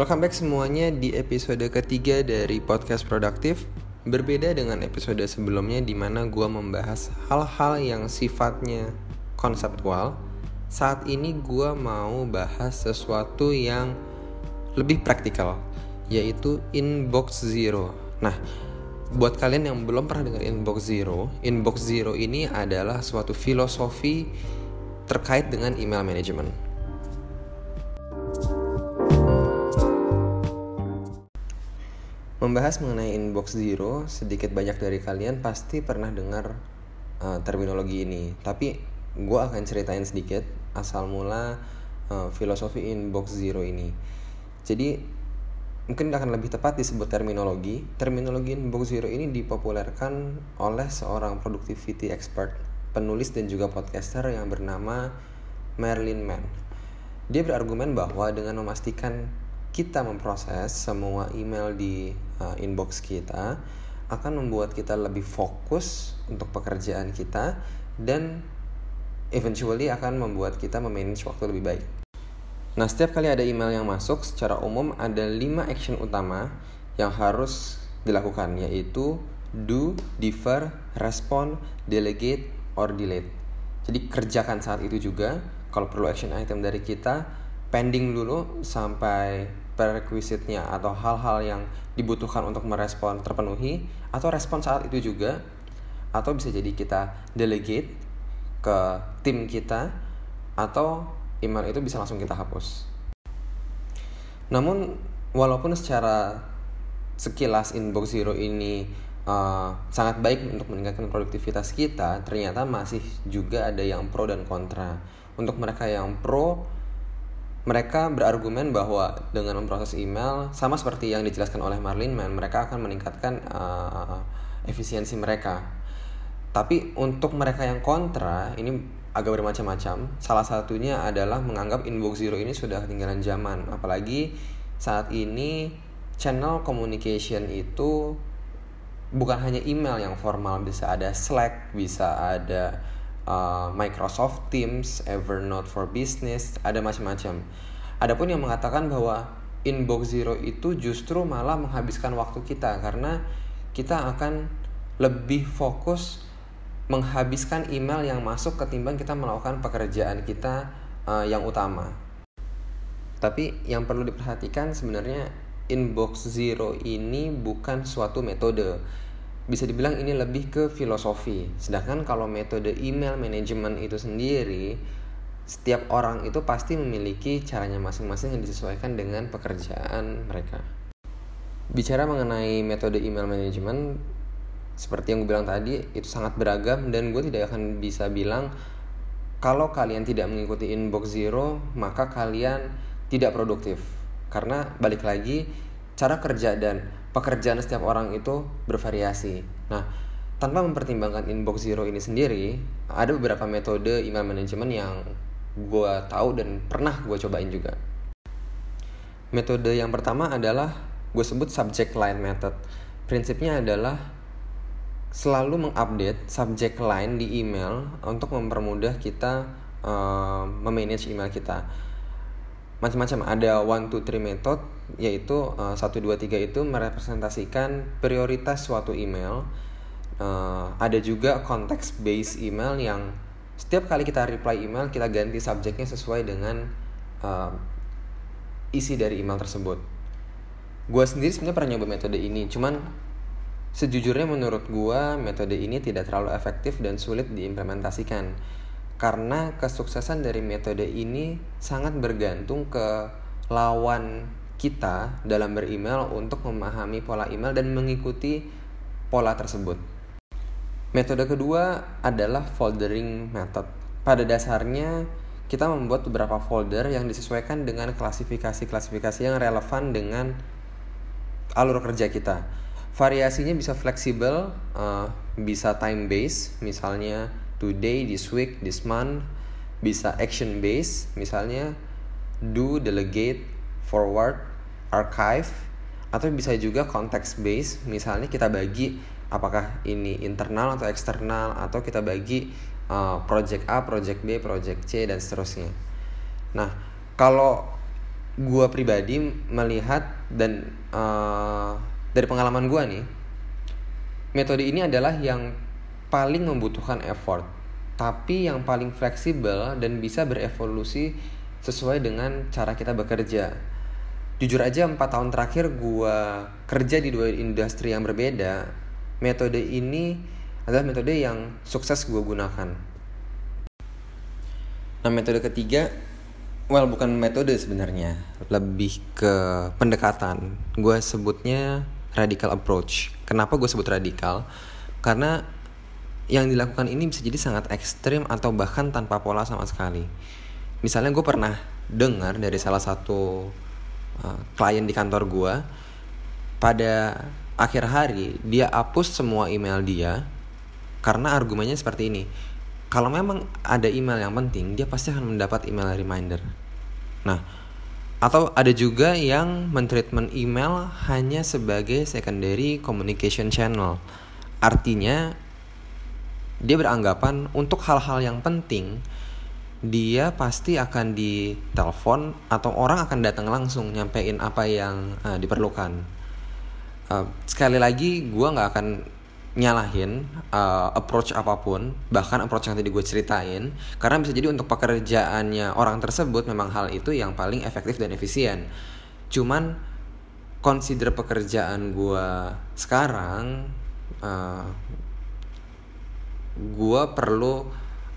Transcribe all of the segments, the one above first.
Welcome back semuanya di episode ketiga dari podcast produktif. Berbeda dengan episode sebelumnya di mana gue membahas hal-hal yang sifatnya konseptual Saat ini gue mau bahas sesuatu yang lebih praktikal Yaitu Inbox Zero. Nah, buat kalian yang belum pernah dengar Inbox Zero Inbox Zero ini adalah suatu filosofi terkait dengan email management Membahas mengenai inbox zero, sedikit banyak dari kalian pasti pernah dengar uh, terminologi ini. Tapi gue akan ceritain sedikit asal mula uh, filosofi inbox zero ini. Jadi mungkin akan lebih tepat disebut terminologi. Terminologi inbox zero ini dipopulerkan oleh seorang productivity expert, penulis dan juga podcaster yang bernama Marilyn Mann. Dia berargumen bahwa dengan memastikan kita memproses semua email di uh, inbox kita akan membuat kita lebih fokus untuk pekerjaan kita dan eventually akan membuat kita memanage waktu lebih baik. Nah, setiap kali ada email yang masuk, secara umum ada 5 action utama yang harus dilakukan yaitu do, defer, respond, delegate, or delete. Jadi kerjakan saat itu juga. Kalau perlu action item dari kita, pending dulu sampai prerequisite-nya atau hal-hal yang dibutuhkan untuk merespon terpenuhi atau respon saat itu juga atau bisa jadi kita delegate ke tim kita atau email itu bisa langsung kita hapus. Namun walaupun secara sekilas inbox zero ini uh, sangat baik untuk meningkatkan produktivitas kita, ternyata masih juga ada yang pro dan kontra. Untuk mereka yang pro, mereka berargumen bahwa dengan memproses email sama seperti yang dijelaskan oleh Marlin Man, mereka akan meningkatkan uh, efisiensi mereka. Tapi untuk mereka yang kontra, ini agak bermacam-macam. Salah satunya adalah menganggap inbox zero ini sudah ketinggalan zaman, apalagi saat ini channel communication itu bukan hanya email yang formal, bisa ada Slack, bisa ada uh, Microsoft Teams, Evernote for Business, ada macam-macam. Adapun yang mengatakan bahwa inbox zero itu justru malah menghabiskan waktu kita karena kita akan lebih fokus menghabiskan email yang masuk ketimbang kita melakukan pekerjaan kita uh, yang utama. Tapi yang perlu diperhatikan sebenarnya inbox zero ini bukan suatu metode bisa dibilang ini lebih ke filosofi. Sedangkan kalau metode email management itu sendiri, setiap orang itu pasti memiliki caranya masing-masing yang disesuaikan dengan pekerjaan mereka. Bicara mengenai metode email management, seperti yang gue bilang tadi, itu sangat beragam dan gue tidak akan bisa bilang kalau kalian tidak mengikuti inbox zero, maka kalian tidak produktif. Karena balik lagi, cara kerja dan pekerjaan setiap orang itu bervariasi. Nah, tanpa mempertimbangkan inbox zero ini sendiri, ada beberapa metode email management yang gue tahu dan pernah gue cobain juga. Metode yang pertama adalah gue sebut subject line method. Prinsipnya adalah selalu mengupdate subject line di email untuk mempermudah kita uh, memanage email kita macam-macam. Ada one two three method yaitu uh, satu dua tiga itu merepresentasikan prioritas suatu email. Uh, ada juga context based email yang setiap kali kita reply email kita ganti subjeknya sesuai dengan uh, isi dari email tersebut. Gue sendiri sebenarnya pernah nyoba metode ini cuman sejujurnya menurut gue metode ini tidak terlalu efektif dan sulit diimplementasikan karena kesuksesan dari metode ini sangat bergantung ke lawan kita dalam beremail untuk memahami pola email dan mengikuti pola tersebut. Metode kedua adalah foldering method. Pada dasarnya kita membuat beberapa folder yang disesuaikan dengan klasifikasi-klasifikasi yang relevan dengan alur kerja kita. Variasinya bisa fleksibel, uh, bisa time based, misalnya today, this week, this month, bisa action based, misalnya do, delegate, forward, archive, atau bisa juga context based, misalnya kita bagi apakah ini internal atau eksternal, atau kita bagi uh, project A, project B, project C, dan seterusnya. Nah, kalau gue pribadi melihat dan uh, dari pengalaman gue nih metode ini adalah yang paling membutuhkan effort tapi yang paling fleksibel dan bisa berevolusi sesuai dengan cara kita bekerja. Jujur aja empat tahun terakhir gue kerja di dua industri yang berbeda metode ini adalah metode yang sukses gue gunakan. Nah metode ketiga well bukan metode sebenarnya lebih ke pendekatan. Gue sebutnya radical approach. Kenapa gue sebut radikal karena yang dilakukan ini bisa jadi sangat ekstrim atau bahkan tanpa pola sama sekali misalnya gue pernah dengar dari salah satu uh, klien di kantor gue pada akhir hari dia hapus semua email dia karena argumennya seperti ini kalau memang ada email yang penting, dia pasti akan mendapat email reminder. Nah, atau ada juga yang mentreatment email hanya sebagai secondary communication channel. Artinya dia beranggapan untuk hal-hal yang penting dia pasti akan ditelepon atau orang akan datang langsung nyampein apa yang uh, diperlukan. Uh, sekali lagi, gue nggak akan nyalahin uh, approach apa pun bahkan approach yang tadi gue ceritain karena bisa jadi untuk pekerjaannya orang tersebut memang hal itu yang paling efektif dan efisien cuman consider pekerjaan gue sekarang uh, gue perlu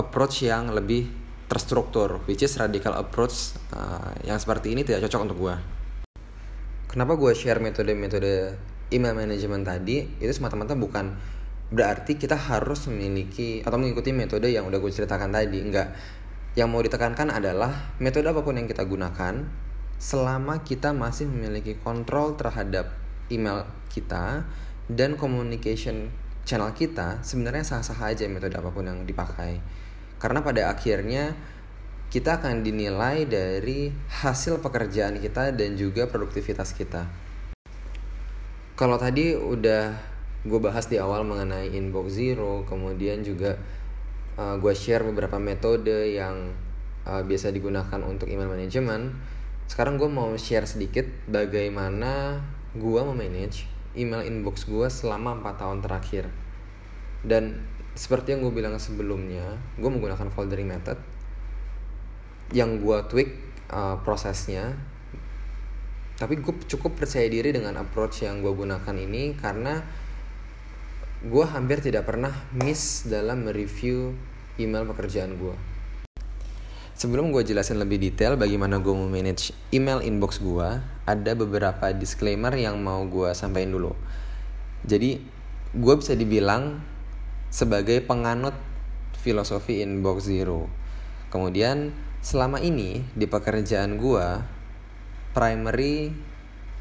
approach yang lebih terstruktur which is radical approach uh, yang seperti ini tidak cocok untuk gue kenapa gue share metode-metode email management tadi? Itu semata-mata bukan berarti kita harus memiliki atau mengikuti metode yang udah gue ceritakan tadi enggak. Yang mau ditekankan adalah metode apa pun yang kita gunakan selama kita masih memiliki kontrol terhadap email kita dan communication channel kita sebenarnya sah-sah aja metode apa pun yang dipakai. Karena pada akhirnya kita akan dinilai dari hasil pekerjaan kita dan juga produktivitas kita. Kalau tadi udah gue bahas di awal mengenai inbox zero kemudian juga uh, gue share beberapa metode yang uh, biasa digunakan untuk email management sekarang gue mau share sedikit bagaimana gue memanage email inbox gue selama 4 tahun terakhir. Dan seperti yang gue bilang sebelumnya gue menggunakan foldering method yang gue tweak uh, prosesnya. Tapi gue cukup percaya diri dengan approach yang gue gunakan ini karena gue hampir tidak pernah miss dalam mereview email pekerjaan gue Sebelum gue jelasin lebih detail bagaimana gue memanage email inbox gue, ada beberapa disclaimer yang mau gue sampaikan dulu. Jadi, gue bisa dibilang sebagai penganut filosofi inbox zero. Kemudian, selama ini di pekerjaan gue, primary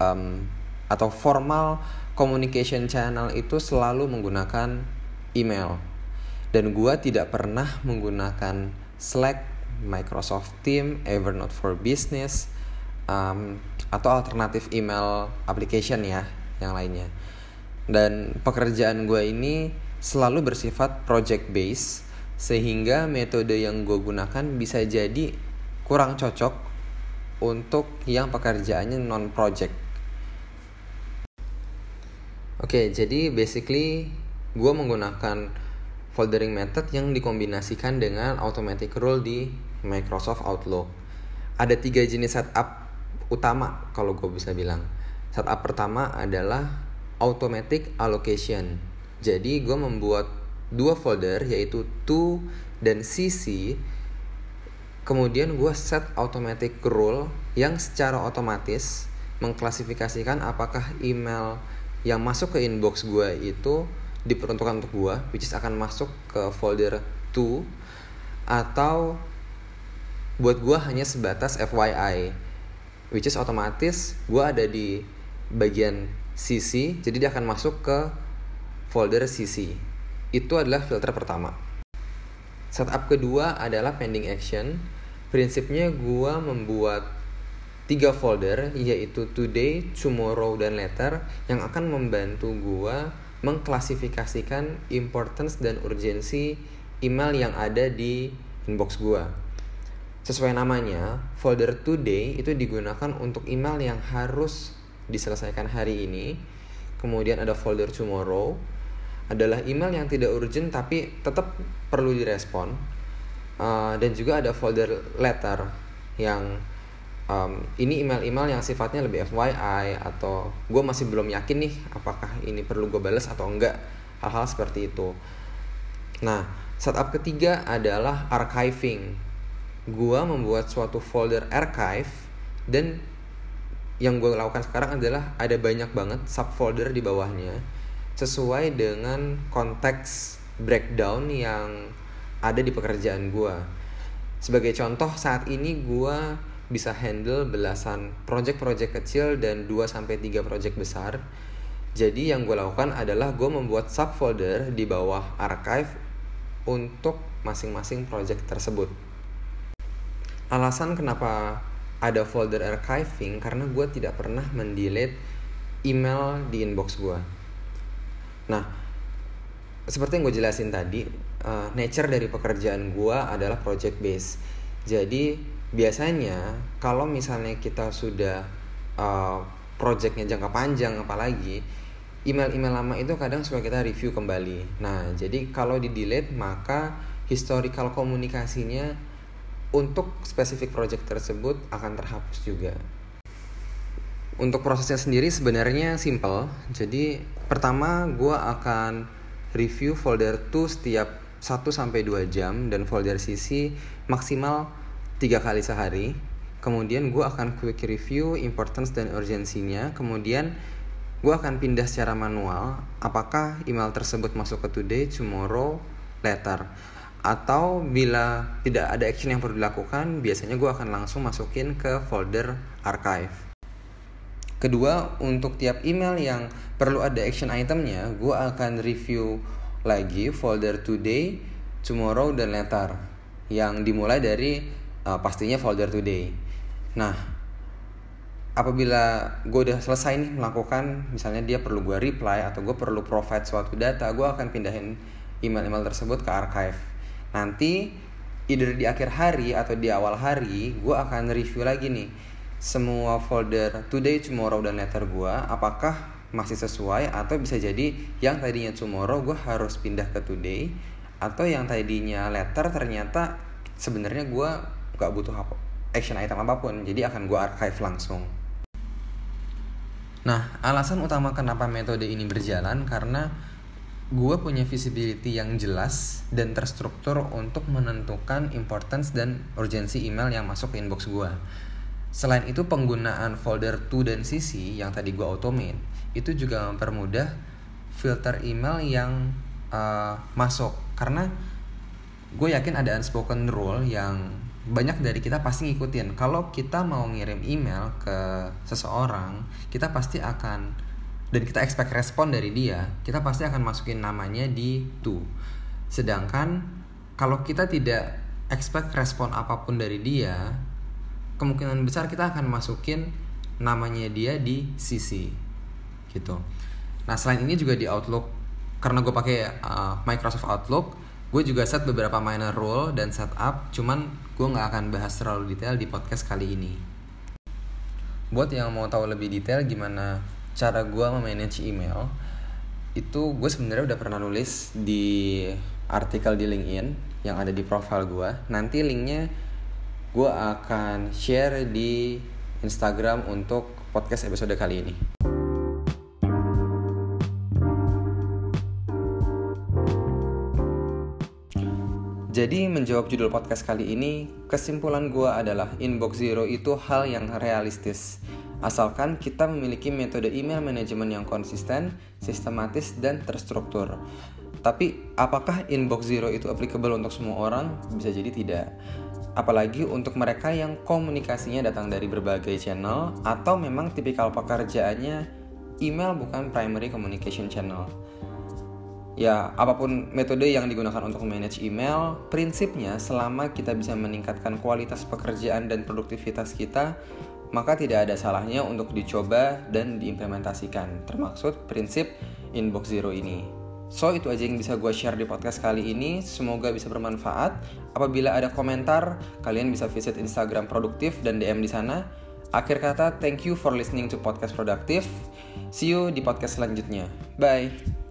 um, atau formal communication channel itu selalu menggunakan email dan gue tidak pernah menggunakan Slack, Microsoft Team, Evernote for Business um, atau alternatif email application ya yang lainnya dan pekerjaan gue ini selalu bersifat project base sehingga metode yang gue gunakan bisa jadi kurang cocok untuk yang pekerjaannya non project. Oke, jadi basically gue menggunakan foldering method yang dikombinasikan dengan automatic rule di Microsoft Outlook. Ada tiga jenis setup utama kalau gue bisa bilang. Setup pertama adalah automatic allocation. Jadi gue membuat dua folder yaitu to dan cc kemudian gue set automatic rule yang secara otomatis mengklasifikasikan apakah email yang masuk ke inbox gue itu diperuntukkan untuk gue which is akan masuk ke folder to atau buat gue hanya sebatas FYI which is otomatis gue ada di bagian CC jadi dia akan masuk ke folder CC itu adalah filter pertama. Setup kedua adalah pending action. Prinsipnya gue membuat tiga folder yaitu today, tomorrow, dan later yang akan membantu gue mengklasifikasikan importance dan urgensi email yang ada di inbox gue. Sesuai namanya, folder today itu digunakan untuk email yang harus diselesaikan hari ini. Kemudian ada folder tomorrow, adalah email yang tidak urgent tapi tetap perlu direspon. Uh, dan juga ada folder letter yang um, ini email-email yang sifatnya lebih FYI atau gue masih belum yakin nih apakah ini perlu gue balas atau enggak hal-hal seperti itu. Nah, setup ketiga adalah archiving gua membuat suatu folder archive dan yang gue lakukan sekarang adalah ada banyak banget subfolder di bawahnya sesuai dengan konteks breakdown yang ada di pekerjaan gue. Sebagai contoh saat ini gue bisa handle belasan project-project kecil dan 2 sampai 3 project besar. Jadi yang gue lakukan adalah gue membuat subfolder di bawah archive untuk masing-masing project tersebut alasan kenapa ada folder archiving karena gue tidak pernah mendelete email di inbox gue. Nah, seperti yang gue jelasin tadi, uh, nature dari pekerjaan gue adalah project base. Jadi biasanya kalau misalnya kita sudah uh, projectnya jangka panjang apalagi email-email lama itu kadang suka kita review kembali. Nah, jadi kalau di delete maka historical komunikasinya untuk spesifik project tersebut akan terhapus juga. Untuk prosesnya sendiri sebenarnya simple. Jadi pertama gue akan review folder to setiap 1 sampai 2 jam dan folder CC maksimal 3 kali sehari. Kemudian gue akan quick review importance dan urgensinya. Kemudian gue akan pindah secara manual apakah email tersebut masuk ke today, tomorrow, later atau bila tidak ada action yang perlu dilakukan biasanya gue akan langsung masukin ke folder archive. Kedua untuk tiap email yang perlu ada action itemnya gue akan review lagi folder today tomorrow dan later. Yang dimulai dari uh, pastinya folder today. Nah apabila gue udah selesai nih melakukan misalnya dia perlu gue reply atau gue perlu provide suatu data gue akan pindahin email-email tersebut ke archive nanti either di akhir hari atau di awal hari gue akan review lagi nih semua folder today, tomorrow dan letter gue apakah masih sesuai atau bisa jadi yang tadinya tomorrow gue harus pindah ke today atau yang tadinya letter ternyata sebenarnya gue gak butuh action item apa pun jadi akan gue archive langsung. Nah alasan utama kenapa metode ini berjalan karena gue punya visibility yang jelas dan terstruktur untuk menentukan importance dan urgensi email yang masuk ke inbox gue. Selain itu penggunaan folder to dan CC yang tadi gue automate itu juga mempermudah filter email yang uh, masuk karena gue yakin ada unspoken rule yang banyak dari kita pasti ngikutin. Kalau kita mau ngirim email ke seseorang, kita pasti akan dan kita expect respon dari dia, kita pasti akan masukin namanya di to. Sedangkan kalau kita tidak expect respon apa pun dari dia, kemungkinan besar kita akan masukin namanya dia di CC gitu. Nah selain ini juga di Outlook karena gue pakai uh, Microsoft Outlook, gue juga set beberapa minor rule dan setup, cuman gue nggak akan bahas terlalu detail di podcast kali ini. Buat yang mau tahu lebih detail gimana cara gue memanage email itu gue sebenarnya udah pernah nulis di artikel di LinkedIn yang ada di profile gue nanti linknya gue akan share di Instagram untuk podcast episode kali ini. Jadi menjawab judul podcast kali ini, kesimpulan gue adalah inbox zero itu hal yang realistis asalkan kita memiliki metode email manajemen yang konsisten, sistematis, dan terstruktur. Tapi apakah inbox zero itu applicable untuk semua orang? Bisa jadi tidak. Apalagi untuk mereka yang komunikasinya datang dari berbagai channel atau memang tipikal pekerjaannya email bukan primary communication channel. Ya, apa pun metode yang digunakan untuk manage email, prinsipnya selama kita bisa meningkatkan kualitas pekerjaan dan produktivitas kita, maka tidak ada salahnya untuk dicoba dan diimplementasikan, termaksud prinsip inbox zero ini. So itu aja yang bisa gue share di podcast kali ini. Semoga bisa bermanfaat. Apabila ada komentar Kalian bisa visit Instagram produktif dan DM di sana. Akhir kata thank you for listening to podcast produktif. See you di podcast selanjutnya. Bye